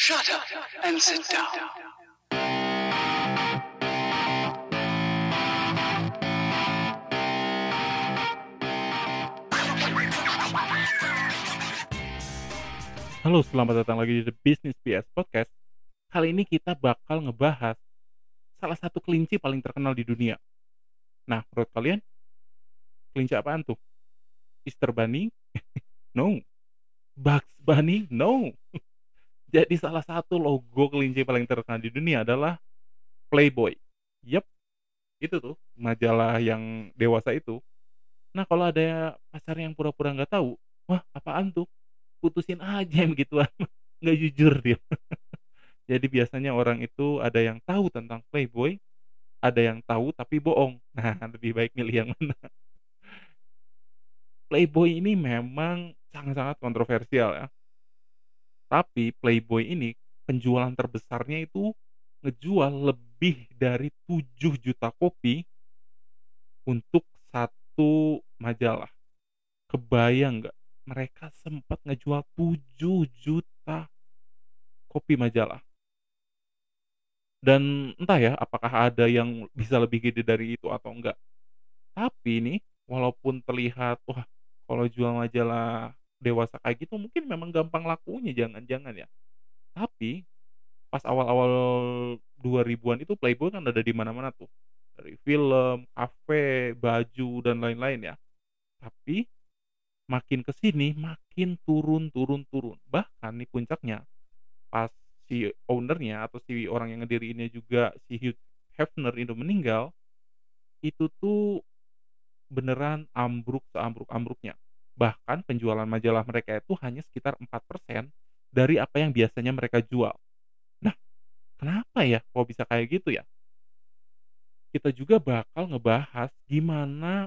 Shut up and sit down. Halo, selamat datang lagi di The Business PS Podcast. Kali ini kita bakal ngebahas salah satu kelinci paling terkenal di dunia. Nah, menurut kalian, kelinci apaan tuh? Easter Bunny? no. Bugs Bunny? No. Jadi salah satu logo kelinci paling terkenal di dunia adalah Playboy. Yep, itu tuh majalah yang dewasa itu. Nah, kalau ada pacar yang pura-pura nggak tahu, wah apaan tuh? Putusin aja yang begituan, nggak jujur dia. Jadi biasanya orang itu ada yang tahu tentang Playboy, ada yang tahu tapi bohong. Nah, lebih baik milih yang mana. Playboy ini memang sangat-sangat kontroversial ya. Tapi Playboy ini penjualan terbesarnya itu ngejual lebih dari 7 juta kopi untuk satu majalah. Kebayang nggak? Mereka sempat ngejual 7 juta kopi majalah. Dan entah ya, apakah ada yang bisa lebih gede dari itu atau enggak. Tapi nih, walaupun terlihat, wah kalau jual majalah dewasa kayak gitu mungkin memang gampang lakunya jangan-jangan ya. Tapi pas awal-awal 2000-an itu Playboy kan ada di mana-mana tuh. Dari film, kafe, baju dan lain-lain ya. Tapi makin ke sini makin turun turun turun. Bahkan nih puncaknya pas si ownernya atau si orang yang ngediriinnya juga si Hugh Hefner itu meninggal itu tuh beneran ambruk seambruk-ambruknya. Bahkan penjualan majalah mereka itu hanya sekitar 4% dari apa yang biasanya mereka jual. Nah, kenapa ya kok bisa kayak gitu ya? Kita juga bakal ngebahas gimana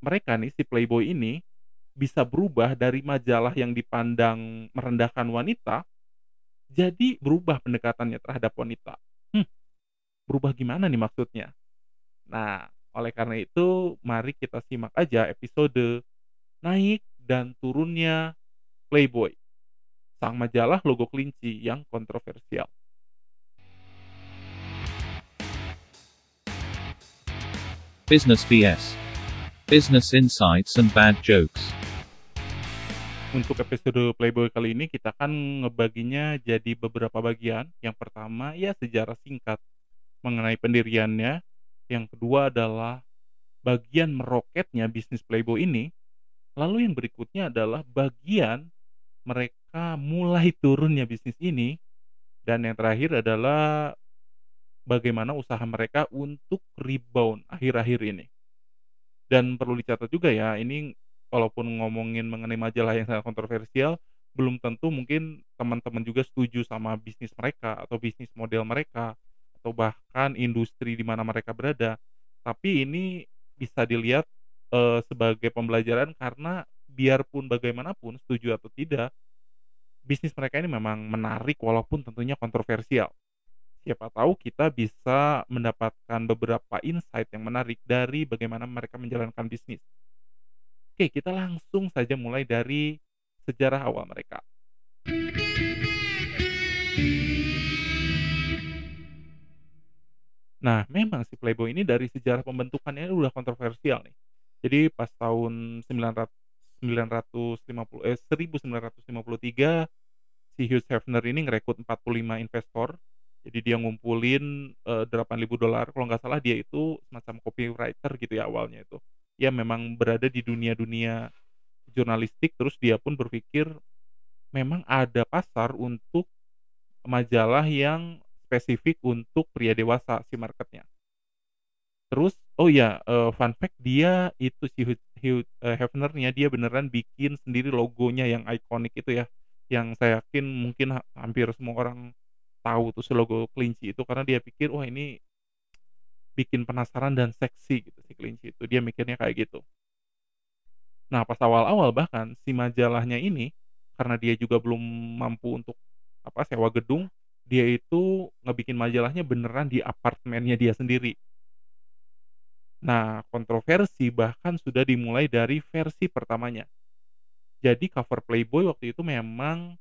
mereka nih si Playboy ini bisa berubah dari majalah yang dipandang merendahkan wanita jadi berubah pendekatannya terhadap wanita. Hmm, berubah gimana nih maksudnya? Nah, oleh karena itu mari kita simak aja episode naik dan turunnya Playboy, sang majalah logo kelinci yang kontroversial. Business BS. Business insights and bad jokes. Untuk episode Playboy kali ini kita akan ngebaginya jadi beberapa bagian. Yang pertama ya sejarah singkat mengenai pendiriannya. Yang kedua adalah bagian meroketnya bisnis Playboy ini. Lalu yang berikutnya adalah bagian mereka mulai turunnya bisnis ini. Dan yang terakhir adalah bagaimana usaha mereka untuk rebound akhir-akhir ini. Dan perlu dicatat juga ya, ini walaupun ngomongin mengenai majalah yang sangat kontroversial, belum tentu mungkin teman-teman juga setuju sama bisnis mereka atau bisnis model mereka atau bahkan industri di mana mereka berada. Tapi ini bisa dilihat eh, sebagai pembelajaran karena biarpun bagaimanapun setuju atau tidak, bisnis mereka ini memang menarik walaupun tentunya kontroversial. Siapa tahu kita bisa mendapatkan beberapa insight yang menarik dari bagaimana mereka menjalankan bisnis. Oke, kita langsung saja mulai dari sejarah awal mereka. Nah, memang si Playboy ini dari sejarah pembentukannya udah kontroversial nih. Jadi pas tahun 900 950 eh 1953 si Hugh Hefner ini ngerekrut 45 investor. Jadi dia ngumpulin eh, 8.000 dolar. Kalau nggak salah dia itu semacam copywriter gitu ya awalnya itu. Ya memang berada di dunia-dunia jurnalistik terus dia pun berpikir memang ada pasar untuk majalah yang spesifik untuk pria dewasa si marketnya. Terus oh ya eh, fun fact dia itu si Hugh eh, Hefnernya dia beneran bikin sendiri logonya yang ikonik itu ya. Yang saya yakin mungkin ha- hampir semua orang tahu tuh si logo kelinci itu karena dia pikir wah ini bikin penasaran dan seksi gitu si kelinci itu. Dia mikirnya kayak gitu. Nah, pas awal-awal bahkan si majalahnya ini karena dia juga belum mampu untuk apa sewa gedung, dia itu ngebikin majalahnya beneran di apartemennya dia sendiri. Nah, kontroversi bahkan sudah dimulai dari versi pertamanya. Jadi cover Playboy waktu itu memang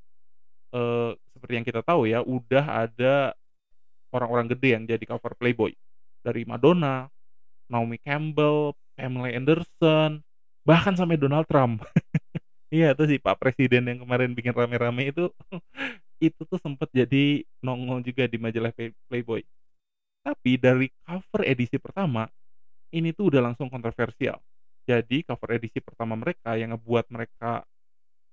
eh, seperti yang kita tahu ya, udah ada orang-orang gede yang jadi cover Playboy. Dari Madonna, Naomi Campbell, Pamela Anderson, bahkan sampai Donald Trump. Iya, itu si Pak Presiden yang kemarin bikin rame-rame itu, itu tuh sempet jadi nongol juga di majalah Play Playboy. Tapi dari cover edisi pertama, ini tuh udah langsung kontroversial. Jadi cover edisi pertama mereka yang ngebuat mereka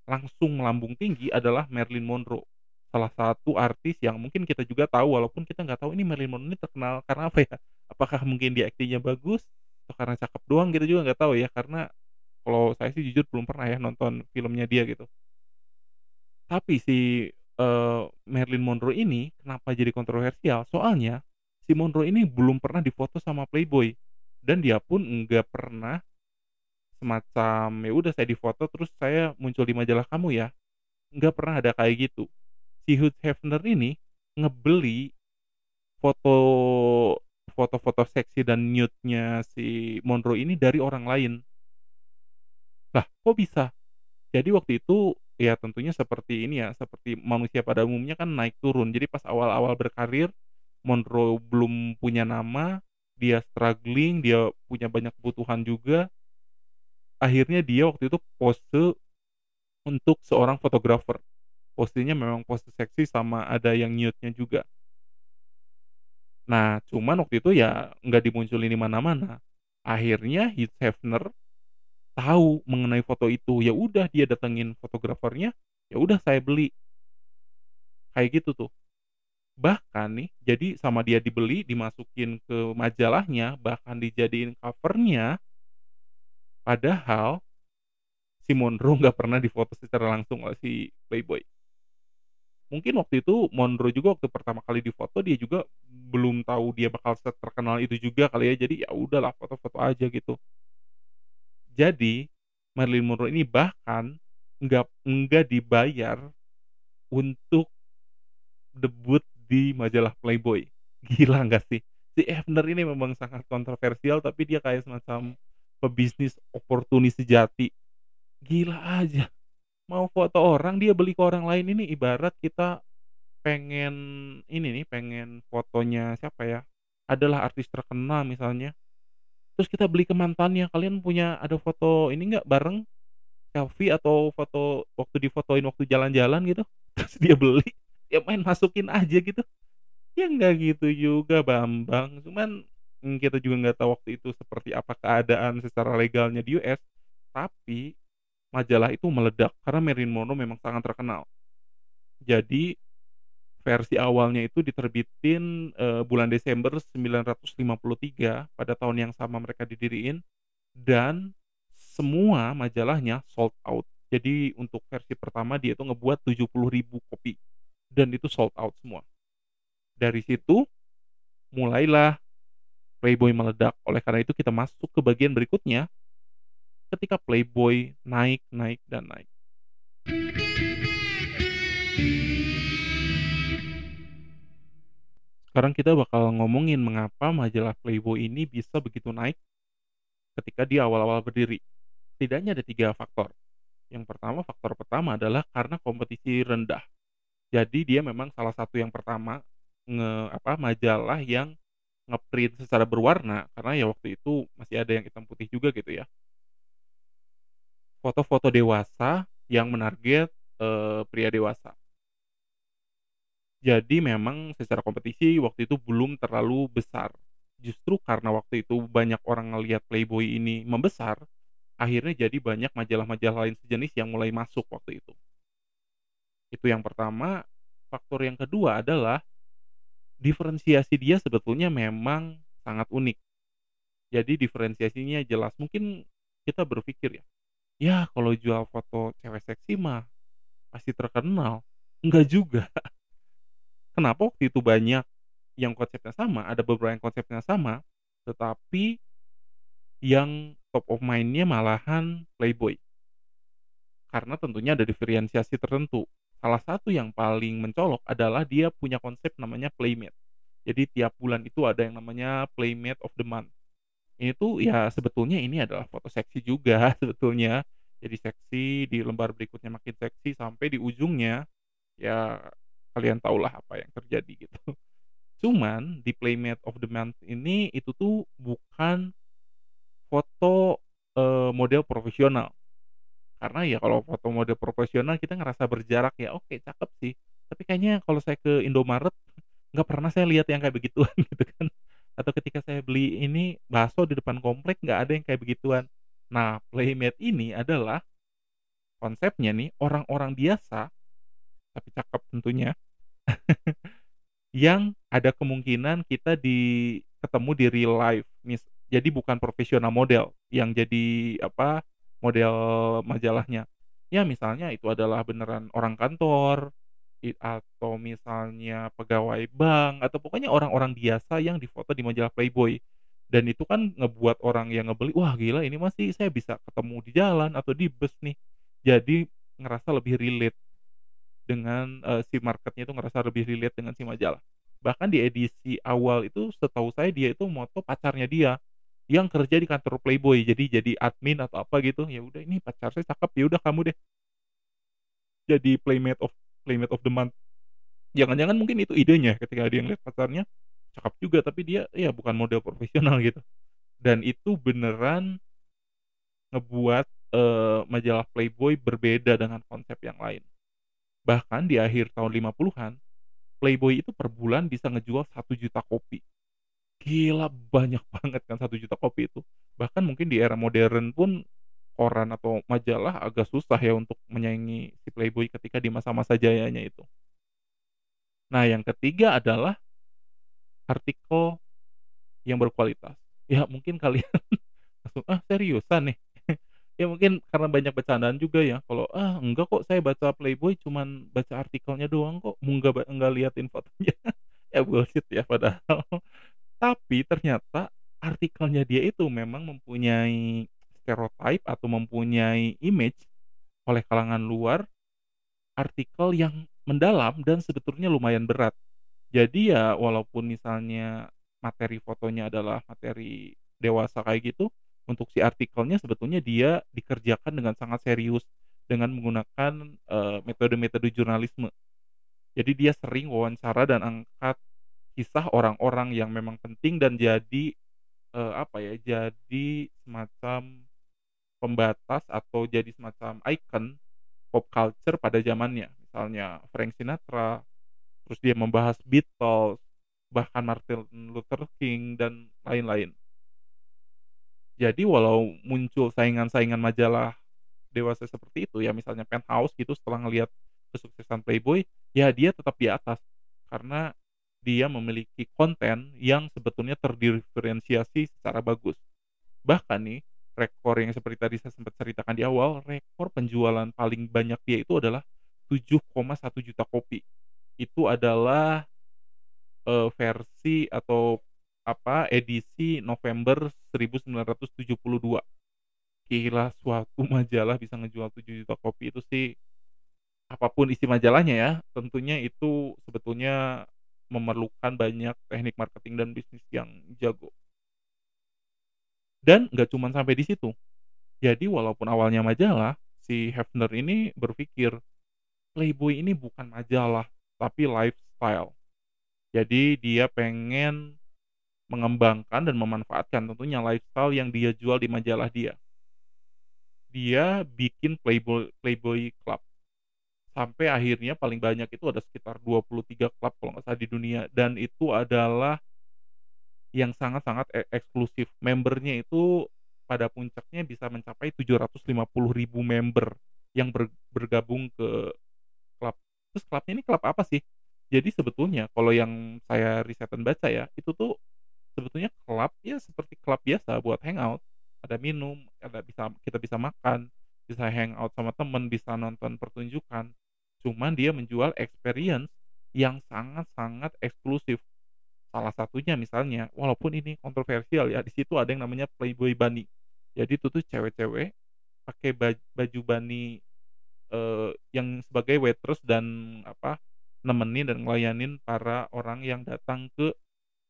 langsung melambung tinggi adalah Marilyn Monroe. Salah satu artis yang mungkin kita juga tahu walaupun kita nggak tahu ini Marilyn Monroe ini terkenal karena apa ya? Apakah mungkin dia aktingnya bagus atau karena cakep doang kita juga nggak tahu ya karena kalau saya sih jujur belum pernah ya nonton filmnya dia gitu. Tapi si uh, Marilyn Monroe ini kenapa jadi kontroversial? Soalnya si Monroe ini belum pernah difoto sama Playboy dan dia pun nggak pernah semacam ya udah saya difoto terus saya muncul di majalah kamu ya. Nggak pernah ada kayak gitu. Si Hugh Hefner ini ngebeli foto foto-foto seksi dan nude-nya si Monroe ini dari orang lain. Lah kok bisa? Jadi waktu itu ya tentunya seperti ini ya seperti manusia pada umumnya kan naik turun. Jadi pas awal-awal berkarir Monroe belum punya nama dia struggling dia punya banyak kebutuhan juga akhirnya dia waktu itu pose untuk seorang fotografer. Posenya memang pose seksi sama ada yang nude-nya juga. Nah cuman waktu itu ya nggak dimunculin di mana-mana. Akhirnya Heath Hefner tahu mengenai foto itu. Ya udah dia datengin fotografernya ya udah saya beli. Kayak gitu tuh bahkan nih jadi sama dia dibeli dimasukin ke majalahnya bahkan dijadiin covernya padahal si Monroe nggak pernah difoto secara langsung oleh si Playboy. Mungkin waktu itu Monroe juga waktu pertama kali difoto dia juga belum tahu dia bakal terkenal itu juga kali ya jadi ya udahlah foto-foto aja gitu. Jadi Marilyn Monroe ini bahkan nggak nggak dibayar untuk debut di majalah Playboy. Gila nggak sih? Si Hefner ini memang sangat kontroversial tapi dia kayak semacam pebisnis oportunis sejati. Gila aja. Mau foto orang dia beli ke orang lain ini ibarat kita pengen ini nih pengen fotonya siapa ya? Adalah artis terkenal misalnya terus kita beli ke mantannya kalian punya ada foto ini nggak bareng selfie atau foto waktu difotoin waktu jalan-jalan gitu terus dia beli ya main masukin aja gitu. Ya nggak gitu juga Bambang. Cuman mm, kita juga nggak tahu waktu itu seperti apa keadaan secara legalnya di US tapi majalah itu meledak karena Marilyn Monroe memang sangat terkenal. Jadi versi awalnya itu diterbitin uh, bulan Desember 953 pada tahun yang sama mereka didiriin dan semua majalahnya sold out. Jadi untuk versi pertama dia itu ngebuat 70 ribu kopi dan itu sold out semua. Dari situ mulailah Playboy meledak. Oleh karena itu kita masuk ke bagian berikutnya ketika Playboy naik, naik, dan naik. Sekarang kita bakal ngomongin mengapa majalah Playboy ini bisa begitu naik ketika di awal-awal berdiri. Setidaknya ada tiga faktor. Yang pertama, faktor pertama adalah karena kompetisi rendah. Jadi dia memang salah satu yang pertama nge apa majalah yang ngeprint secara berwarna karena ya waktu itu masih ada yang hitam putih juga gitu ya. Foto-foto dewasa yang menarget eh, pria dewasa. Jadi memang secara kompetisi waktu itu belum terlalu besar. Justru karena waktu itu banyak orang ngelihat Playboy ini membesar, akhirnya jadi banyak majalah-majalah lain sejenis yang mulai masuk waktu itu. Itu yang pertama. Faktor yang kedua adalah diferensiasi dia sebetulnya memang sangat unik. Jadi diferensiasinya jelas. Mungkin kita berpikir ya, ya kalau jual foto cewek seksi mah pasti terkenal. Enggak juga. Kenapa waktu itu banyak yang konsepnya sama, ada beberapa yang konsepnya sama, tetapi yang top of mind-nya malahan Playboy. Karena tentunya ada diferensiasi tertentu. Salah satu yang paling mencolok adalah dia punya konsep namanya Playmate. Jadi tiap bulan itu ada yang namanya Playmate of the Month. Ini tuh ya sebetulnya ini adalah foto seksi juga sebetulnya. Jadi seksi di lembar berikutnya makin seksi sampai di ujungnya ya kalian tahulah apa yang terjadi gitu. Cuman di Playmate of the Month ini itu tuh bukan foto, eee, model profesional. Karena ya kalau foto model profesional kita ngerasa berjarak ya oke cakep sih, tapi kayaknya kalau saya ke Indomaret nggak pernah saya lihat yang kayak begituan gitu kan. Atau ketika saya beli ini bakso di depan komplek nggak ada yang kayak begituan. Nah Playmate ini adalah konsepnya nih orang-orang biasa, tapi cakep tentunya, yang ada kemungkinan kita di ketemu di real life mis jadi bukan profesional model yang jadi apa, model majalahnya. Ya misalnya itu adalah beneran orang kantor, atau misalnya pegawai bank, atau pokoknya orang-orang biasa yang difoto di majalah Playboy. Dan itu kan ngebuat orang yang ngebeli, "Wah gila ini mah sih saya bisa ketemu di jalan atau di bus nih." Jadi ngerasa lebih relate dengan, eee, si marketnya itu ngerasa lebih relate dengan si majalah. Bahkan di edisi awal itu setahu saya dia itu moto pacarnya dia, yang kerja di kantor Playboy. Jadi jadi admin atau apa gitu, "Ya udah ini pacar saya cakep, ya udah kamu deh." Jadi Playmate of Playmate of the Month. Jangan-jangan mungkin itu idenya ketika dia ngelihat pacarnya cakep juga, tapi dia ya bukan model profesional gitu. Dan itu beneran ngebuat, eee, majalah Playboy berbeda dengan konsep yang lain. Bahkan di akhir tahun 50-an, Playboy itu per bulan bisa ngejual 1.000.000 kopi. Gila banyak banget kan 1.000.000 kopi itu. Bahkan mungkin di era modern pun koran atau majalah agak susah ya untuk menyaingi si Playboy ketika di masa-masa jayanya itu. Nah yang ketiga adalah artikel yang berkualitas. Ya mungkin kalian langsung, "Ah seriusan nih?" Ya mungkin karena banyak bercandaan juga ya kalau, "Ah enggak kok saya baca Playboy cuman baca artikelnya doang kok, enggak enggak liatin fotonya." Ya bullshit ya padahal. Tapi ternyata artikelnya dia itu memang mempunyai stereotype atau mempunyai image oleh kalangan luar, artikel yang mendalam dan sebetulnya lumayan berat. Jadi ya walaupun misalnya materi fotonya adalah materi dewasa kayak gitu, untuk si artikelnya sebetulnya dia dikerjakan dengan sangat serius dengan menggunakan, metode-metode jurnalisme. Jadi dia sering wawancara dan angkat kisah orang-orang yang memang penting dan jadi, eee, apa ya, jadi semacam pembatas atau jadi semacam icon pop culture pada zamannya. Misalnya Frank Sinatra, terus dia membahas Beatles, bahkan Martin Luther King dan lain-lain. Jadi walau muncul saingan-saingan majalah dewasa seperti itu ya, misalnya Penthouse gitu setelah ngelihat kesuksesan Playboy, ya dia tetap di atas. Karena dia memiliki konten yang sebetulnya terdiferensiasi secara bagus. Bahkan nih, rekor yang seperti tadi saya sempat ceritakan di awal, rekor penjualan paling banyak dia itu adalah 7,1 juta kopi. Itu adalah, eee, versi atau apa, edisi November 1972. Gila suatu majalah bisa ngejual 7 juta kopi itu sih, apa pun isi majalahnya ya, tentunya itu sebetulnya memerlukan banyak teknik marketing dan bisnis yang jago. Dan nggak cuman sampai di situ. Jadi walaupun awalnya majalah, si Hefner ini berpikir, Playboy ini bukan majalah, tapi lifestyle. Jadi dia pengen mengembangkan dan memanfaatkan tentunya lifestyle yang dia jual di majalah dia. Dia bikin Playboy Playboy Club. Sampai akhirnya paling banyak itu ada sekitar 23 klub kalau nggak salah di dunia dan itu adalah yang sangat-sangat e eksklusif. Membernya itu pada puncaknya bisa mencapai 750.000 member yang ber bergabung ke klub. Terus klubnya ini klub apa sih? Jadi sebetulnya kalau yang saya riset dan baca ya, itu tuh sebetulnya klub ya seperti klub biasa buat hangout. Ada minum, ada bisa kita bisa makan, bisa hangout sama temen, bisa nonton pertunjukan. Cuman dia menjual experience yang sangat-sangat eksklusif. Salah satunya misalnya, walaupun ini kontroversial ya, di situ ada yang namanya Playboy Bunny. Jadi itu tuh cewek-cewek pakai baj baju bunny, eee, yang sebagai waitress dan apa, nemenin dan ngelayanin para orang yang datang ke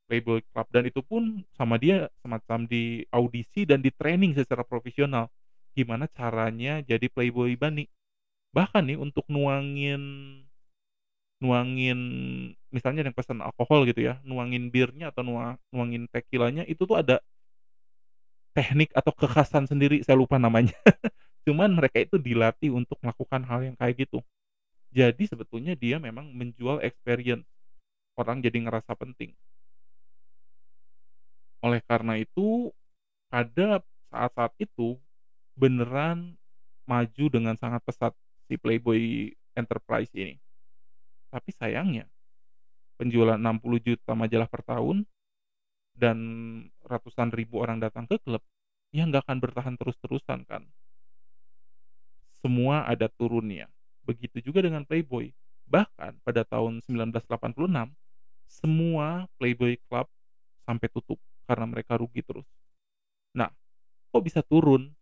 Playboy Club dan itu pun sama dia semacam diaudisi dan di-training secara profesional, gimana caranya jadi Playboy Bunny. Bahkan nih untuk nuangin nuangin misalnya yang pesan alkohol gitu ya, nuangin birnya atau nua nuangin tequilanya itu tuh ada teknik atau kekhasan sendiri, saya lupa namanya. Cuman mereka itu dilatih untuk melakukan hal yang kayak gitu. Jadi sebetulnya dia memang menjual experience, orang jadi ngerasa penting. Oleh karena itu, pada saat-saat itu, beneran maju dengan sangat pesat si Playboy Enterprise ini. Tapi sayangnya, penjualan 60 juta majalah per tahun dan ratusan ribu orang datang ke klub, ya nggak akan bertahan terus-terusan kan. Semua ada turunnya. Begitu juga dengan Playboy. Bahkan pada tahun 1986, semua Playboy Club sampai tutup karena mereka rugi terus. Nah, kok bisa turun?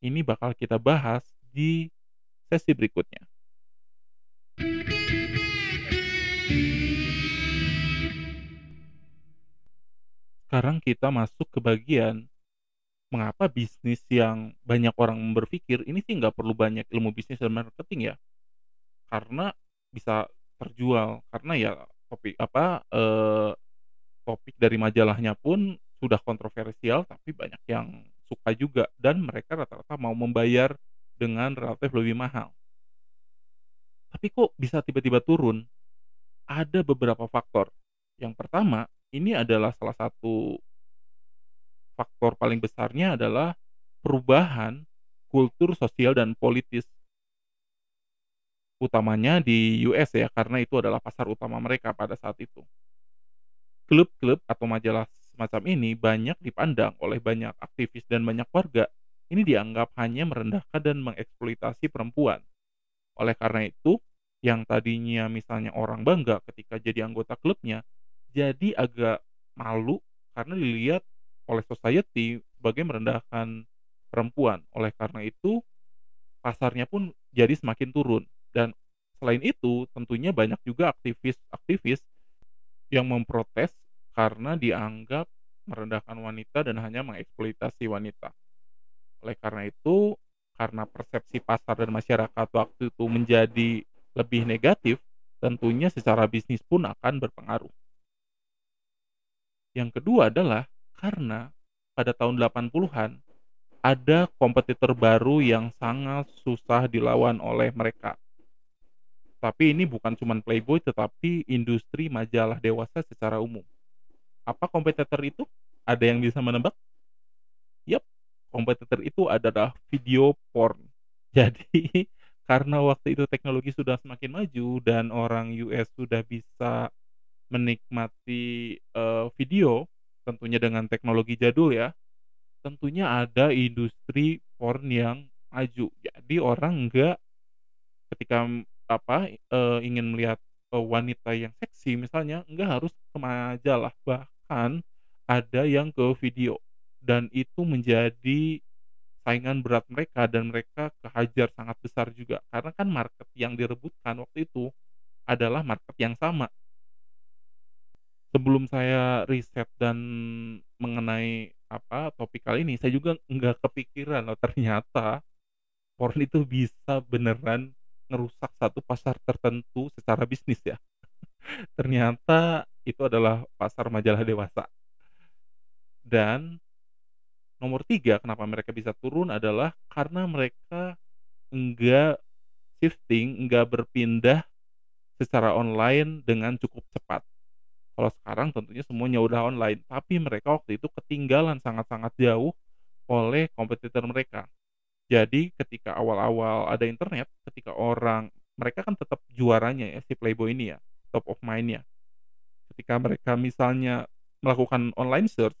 Ini bakal kita bahas di sesi berikutnya. Sekarang kita masuk ke bagian mengapa bisnis yang banyak orang berpikir ini sih nggak perlu banyak ilmu bisnis dan marketing ya karena bisa terjual karena ya topik apa eh, topik dari majalahnya pun sudah kontroversial tapi banyak yang suka juga dan mereka rata-rata mau membayar dengan relatif lebih mahal. Tapi kok bisa tiba-tiba turun? Ada beberapa faktor. Yang pertama, ini adalah salah satu faktor paling besarnya adalah perubahan kultur sosial dan politis utamanya di US ya, karena itu adalah pasar utama mereka pada saat itu. Klub-klub atau majalah semacam ini banyak dipandang oleh banyak aktivis dan banyak warga. Ini dianggap hanya merendahkan dan mengeksploitasi perempuan. Oleh karena itu, yang tadinya misalnya orang bangga ketika jadi anggota klubnya, jadi agak malu karena dilihat oleh society sebagai merendahkan perempuan. Oleh karena itu, pasarnya pun jadi semakin turun. Dan selain itu, tentunya banyak juga aktivis-aktivis yang memprotes karena dianggap merendahkan wanita dan hanya mengeksploitasi wanita. Oleh karena itu, karena persepsi pasar dan masyarakat waktu itu menjadi lebih negatif, tentunya secara bisnis pun akan berpengaruh. Yang kedua adalah karena pada tahun 80-an ada kompetitor baru yang sangat susah dilawan oleh mereka, tapi ini bukan cuma Playboy tetapi industri majalah dewasa secara umum. Apa kompetitor itu? Ada yang bisa menebak? Kompetitor itu adalah video porn. Jadi karena waktu itu teknologi sudah semakin maju dan orang US sudah bisa menikmati uh, video tentunya dengan teknologi jadul ya. Tentunya ada industri porn yang maju. Jadi orang enggak ketika apa, eee, ingin melihat, eee, wanita yang seksi misalnya, nggak harus ke majalah, bahkan ada yang ke video, dan itu menjadi saingan berat mereka dan mereka kehajar sangat besar juga. Karena kan market yang direbutkan waktu itu adalah market yang sama. Sebelum saya riset dan mengenai, apa, topik kali ini, saya juga nggak kepikiran loh ternyata porn itu bisa beneran ngerusak satu pasar tertentu secara bisnis ya. Ternyata itu adalah pasar majalah dewasa. Dan nomor tiga kenapa mereka bisa turun adalah karena mereka enggak shifting, enggak berpindah secara online dengan cukup cepat. Kalau sekarang tentunya semuanya udah online, tapi mereka waktu itu ketinggalan sangat-sangat jauh oleh kompetitor mereka. Jadi ketika awal-awal ada internet, ketika orang mereka kan tetap juaranya ya si Playboy ini ya, top of mind-nya. Ketika mereka misalnya melakukan online search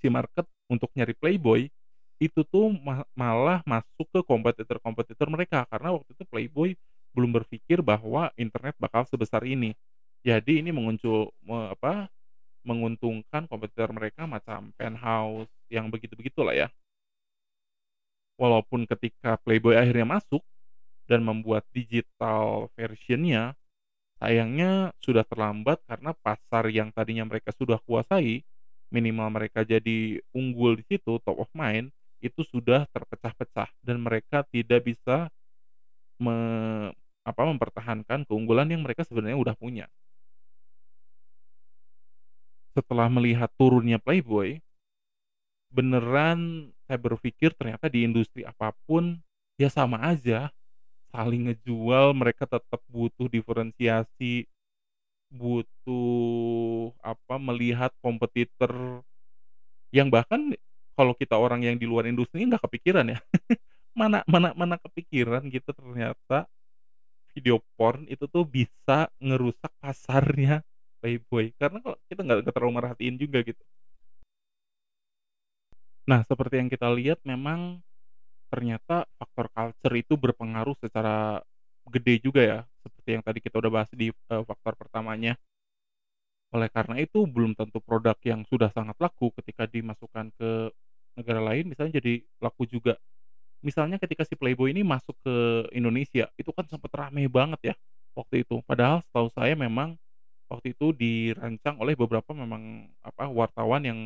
si market untuk nyari Playboy itu tuh ma malah masuk ke kompetitor-kompetitor mereka karena waktu itu Playboy belum berpikir bahwa internet bakal sebesar ini. Jadi ini apa menguntungkan kompetitor mereka macam Penthouse yang begitu-begitulah ya walaupun ketika Playboy akhirnya masuk dan membuat digital versionnya, sayangnya sudah terlambat karena pasar yang tadinya mereka sudah kuasai, minimal mereka jadi unggul di situ, top of mind, itu sudah terpecah-pecah dan mereka tidak bisa me apa, mempertahankan keunggulan yang mereka sebenarnya udah punya. Setelah melihat turunnya Playboy beneran saya berpikir ternyata di industri apa pun, ya sama aja, saling ngejual, mereka tetap butuh diferensiasi, butuh apa, melihat kompetitor yang bahkan kalau kita orang yang di luar industri nggak kepikiran ya, mana mana mana kepikiran gitu ternyata video porn itu tuh bisa ngerusak pasarnya Playboy, karena kalau kita nggak terlalu merhatiin juga gitu. Nah, seperti yang kita lihat memang ternyata faktor culture itu berpengaruh secara gede juga ya, seperti yang tadi kita udah bahas di, eee, faktor pertamanya. Oleh karena itu belum tentu produk yang sudah sangat laku ketika dimasukkan ke negara lain misalnya jadi laku juga. Misalnya ketika si Playboy ini masuk ke Indonesia, itu kan sempet rame banget ya waktu itu. Padahal setahu saya memang waktu itu dirancang oleh beberapa memang apa, wartawan yang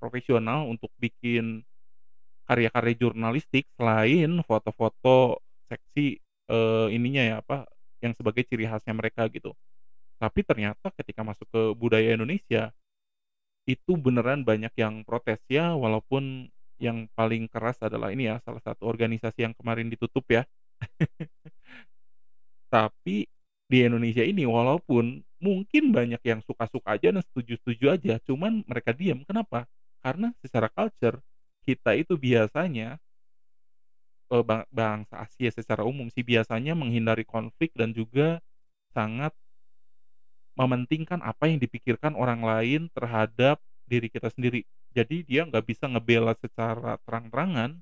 profesional untuk bikin karya-karya jurnalistik selain foto-foto seksi, eee, ininya ya, apa, yang sebagai ciri khasnya mereka gitu. Tapi ternyata ketika masuk ke budaya Indonesia, itu beneran banyak yang protes ya walaupun yang paling keras adalah ini ya, salah satu organisasi yang kemarin ditutup ya. Tapi di Indonesia ini walaupun mungkin banyak yang suka-suka aja dan setuju-setuju aja, cuman mereka diam, kenapa? Karena secara culture, kita itu biasanya eee, ba bangsa Asia secara umum sih biasanya menghindari konflik dan juga sangat mementingkan apa yang dipikirkan orang lain terhadap diri kita sendiri. Jadi dia nggak bisa ngebela secara terang-terangan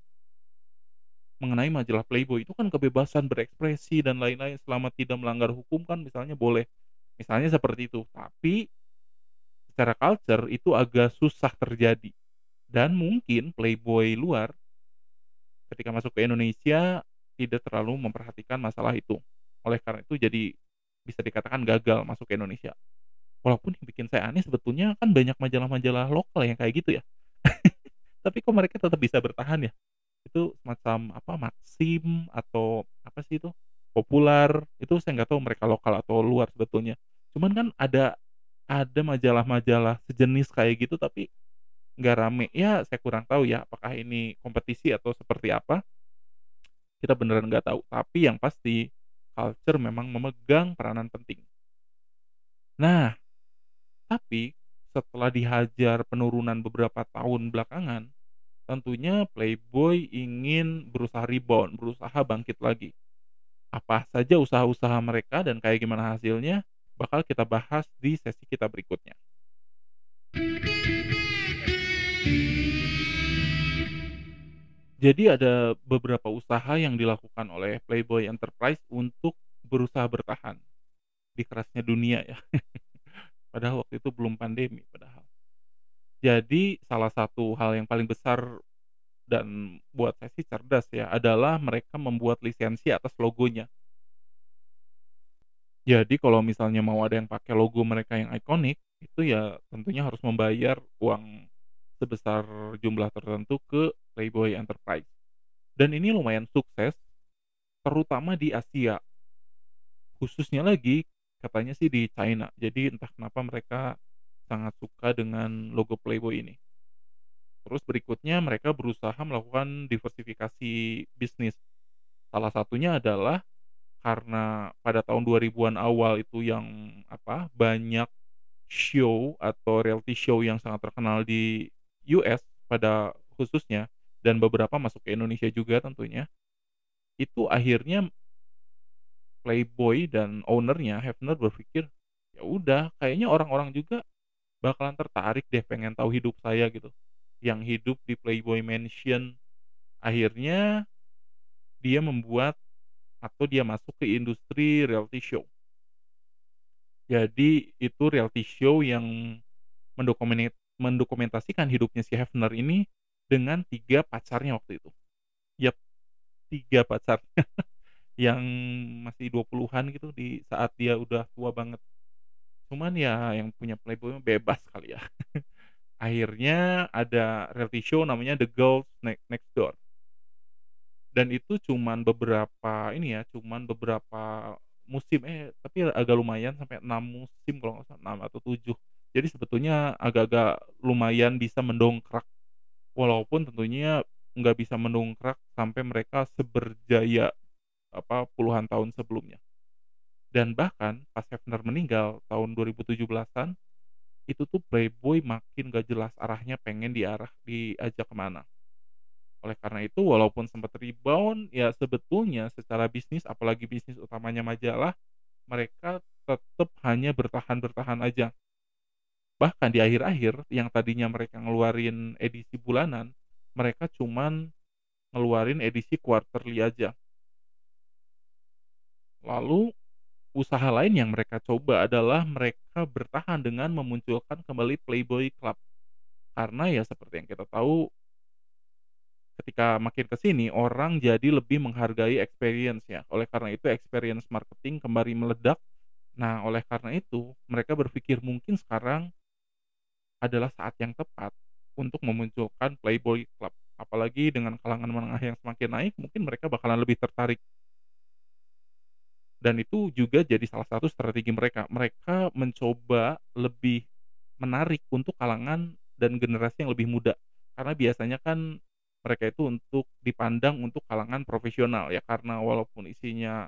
mengenai majalah Playboy, itu kan kebebasan berekspresi dan lain-lain selama tidak melanggar hukum kan misalnya boleh. Misalnya seperti itu, tapi secara culture itu agak susah terjadi. Dan mungkin Playboy luar ketika masuk ke Indonesia tidak terlalu memperhatikan masalah itu. Oleh karena itu jadi bisa dikatakan gagal masuk ke Indonesia. Walaupun yang bikin saya aneh sebetulnya kan banyak majalah-majalah lokal yang kayak gitu ya. Tapi kok mereka tetap bisa bertahan ya? Itu semacam apa, Maxim atau apa sih itu, Popular, itu saya nggak tahu mereka lokal atau luar sebetulnya. Cuman kan ada ada majalah-majalah sejenis kayak gitu tapi nggak rame. Ya saya kurang tahu ya apakah ini kompetisi atau seperti apa. Kita beneran nggak tahu. Tapi yang pasti culture memang memegang peranan penting. Nah, tapi setelah dihajar penurunan beberapa tahun belakangan, tentunya Playboy ingin berusaha rebound, berusaha bangkit lagi. Apa saja usaha-usaha mereka dan kayak gimana hasilnya, bakal kita bahas di sesi kita berikutnya. Jadi ada beberapa usaha yang dilakukan oleh Playboy Enterprise untuk berusaha bertahan di kerasnya dunia ya. Padahal waktu itu belum pandemi padahal. Jadi salah satu hal yang paling besar dan buat saya sih cerdas ya, adalah mereka membuat lisensi atas logonya. Jadi kalau misalnya mau ada yang pakai logo mereka yang ikonik, itu ya tentunya harus membayar uang sebesar jumlah tertentu ke Playboy Enterprise. Dan ini lumayan sukses, terutama di Asia. Khususnya lagi katanya sih di China. Jadi entah kenapa mereka sangat suka dengan logo Playboy ini. Terus berikutnya mereka berusaha melakukan diversifikasi bisnis. Salah satunya adalah karena pada tahun 2000-an awal itu yang apa, banyak show atau reality show yang sangat terkenal di US pada khususnya dan beberapa masuk ke Indonesia juga tentunya. Itu akhirnya Playboy dan owner-nya Hefner berpikir, "Ya udah, kayaknya orang-orang juga bakalan tertarik deh pengen tahu hidup saya gitu, yang hidup di Playboy Mansion." Akhirnya dia membuat atau dia masuk ke industri reality show. Jadi itu reality show yang mendokumenit mendokumentasikan hidupnya si Hefner ini dengan 3 pacarnya waktu itu. Yap, 3 pacarnya yang masih 20-an gitu di saat dia udah tua banget. Cuman ya yang punya Playboy bebas kali ya. Akhirnya ada reality show namanya The Girls Ne Next Door. Dan itu cuman beberapa ini ya, cuman beberapa musim, eh tapi agak lumayan sampai 6 musim kalau nggak salah 6 atau 7. Jadi sebetulnya agak-agak lumayan bisa mendongkrak. Walaupun tentunya nggak bisa mendongkrak sampai mereka seberjaya apa puluhan tahun sebelumnya. Dan bahkan pas Hefner meninggal tahun 2017-an itu tuh Playboy makin gak jelas arahnya pengen diarah diajak ke mana. Oleh karena itu walaupun sempat rebound ya sebetulnya secara bisnis apalagi bisnis utamanya majalah mereka tetap hanya bertahan-bertahan aja. Bahkan di akhir-akhir yang tadinya mereka ngeluarin edisi bulanan, mereka cuman ngeluarin edisi quarterly aja. Lalu usaha lain yang mereka coba adalah mereka bertahan dengan memunculkan kembali Playboy Club. Karena ya seperti yang kita tahu ketika makin ke sini orang jadi lebih menghargai experience ya. Oleh karena itu experience marketing kembali meledak. Nah, oleh karena itu mereka berpikir mungkin sekarang adalah saat yang tepat untuk memunculkan Playboy Club. Apalagi dengan kalangan menengah yang semakin naik, mungkin mereka bakalan lebih tertarik dan itu juga jadi salah satu strategi mereka. Mereka mencoba lebih menarik untuk kalangan dan generasi yang lebih muda. Karena biasanya kan mereka itu untuk dipandang untuk kalangan profesional ya karena walaupun isinya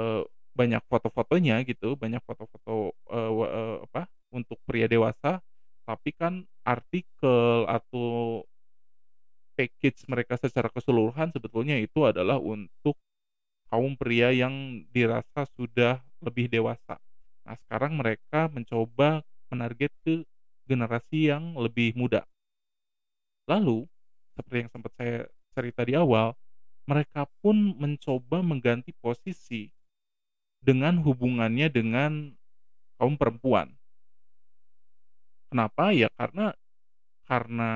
uh, banyak foto-fotonya gitu, banyak foto-foto uh, uh, apa untuk pria dewasa, tapi kan artikel atau package mereka secara keseluruhan sebetulnya itu adalah untuk kaum pria yang dirasa sudah lebih dewasa. Nah, sekarang mereka mencoba menarget ke generasi yang lebih muda. Lalu, seperti yang sempat saya cerita di awal, mereka pun mencoba mengganti posisi dengan hubungannya dengan kaum perempuan. Kenapa? Ya karena karena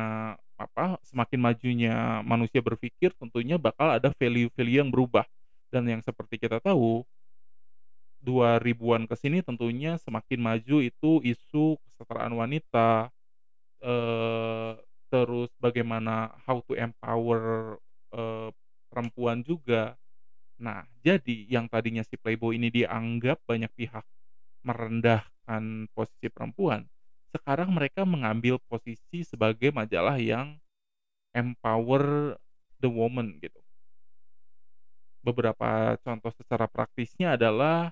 apa semakin majunya manusia berpikir tentunya bakal ada value-value yang berubah dan yang seperti kita tahu, 2000-an ke sini tentunya semakin maju itu isu kesetaraan wanita, eh, terus bagaimana how to empower eh, perempuan juga. Nah, jadi yang tadinya si Playboy ini dianggap banyak pihak merendahkan posisi perempuan, sekarang mereka mengambil posisi sebagai majalah yang empower the woman gitu. Beberapa contoh secara praktisnya adalah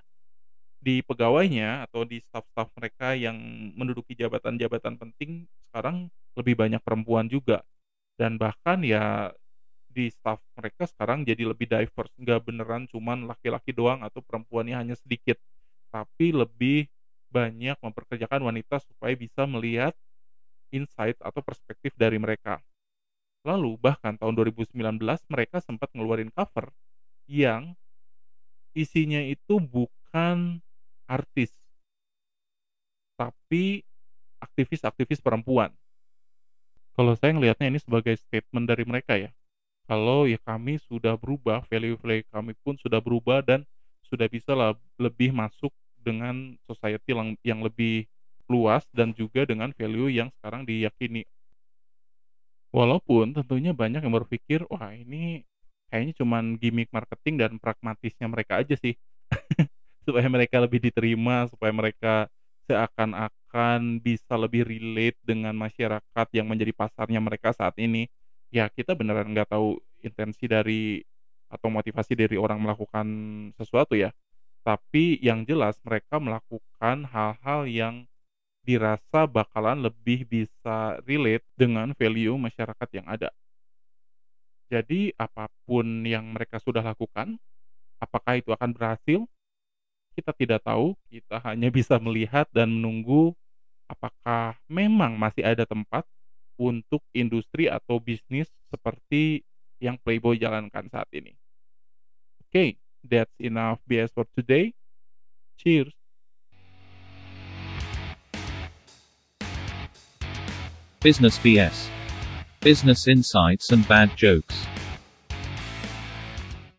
di pegawainya atau di staf-staf mereka yang menduduki jabatan-jabatan penting sekarang lebih banyak perempuan juga. Dan bahkan ya di staf mereka sekarang jadi lebih diverse. Nggak beneran cuman laki-laki doang atau perempuannya hanya sedikit tapi lebih banyak memperkerjakan wanita supaya bisa melihat insight atau perspektif dari mereka lalu bahkan tahun 2019 mereka sempat ngeluarin cover yang isinya itu bukan artis, tapi aktivis-aktivis perempuan. Kalau saya ngelihatnya ini sebagai statement dari mereka ya. Kalau ya kami sudah berubah, value-value kami pun sudah berubah dan sudah bisa lebih masuk dengan society yang, lebih luas dan juga dengan value yang sekarang diyakini. Walaupun tentunya banyak yang berpikir, wah ini kayaknya cuman gimmick marketing dan pragmatisnya mereka aja sih. Supaya mereka lebih diterima supaya mereka seakan-akan bisa lebih relate dengan masyarakat yang menjadi pasarnya mereka saat ini. Ya kita beneran nggak tahu intensi dari atau motivasi dari orang melakukan sesuatu ya tapi yang jelas mereka melakukan hal-hal yang dirasa bakalan lebih bisa relate dengan value masyarakat yang ada jadi apa pun yang mereka sudah lakukan, apakah itu akan berhasil? Kita tidak tahu, kita hanya bisa melihat dan menunggu apakah memang masih ada tempat untuk industri atau bisnis seperti yang Playboy jalankan saat ini. Oke, okay, that's enough BS for today. Cheers. Business BS. Business insights and bad jokes.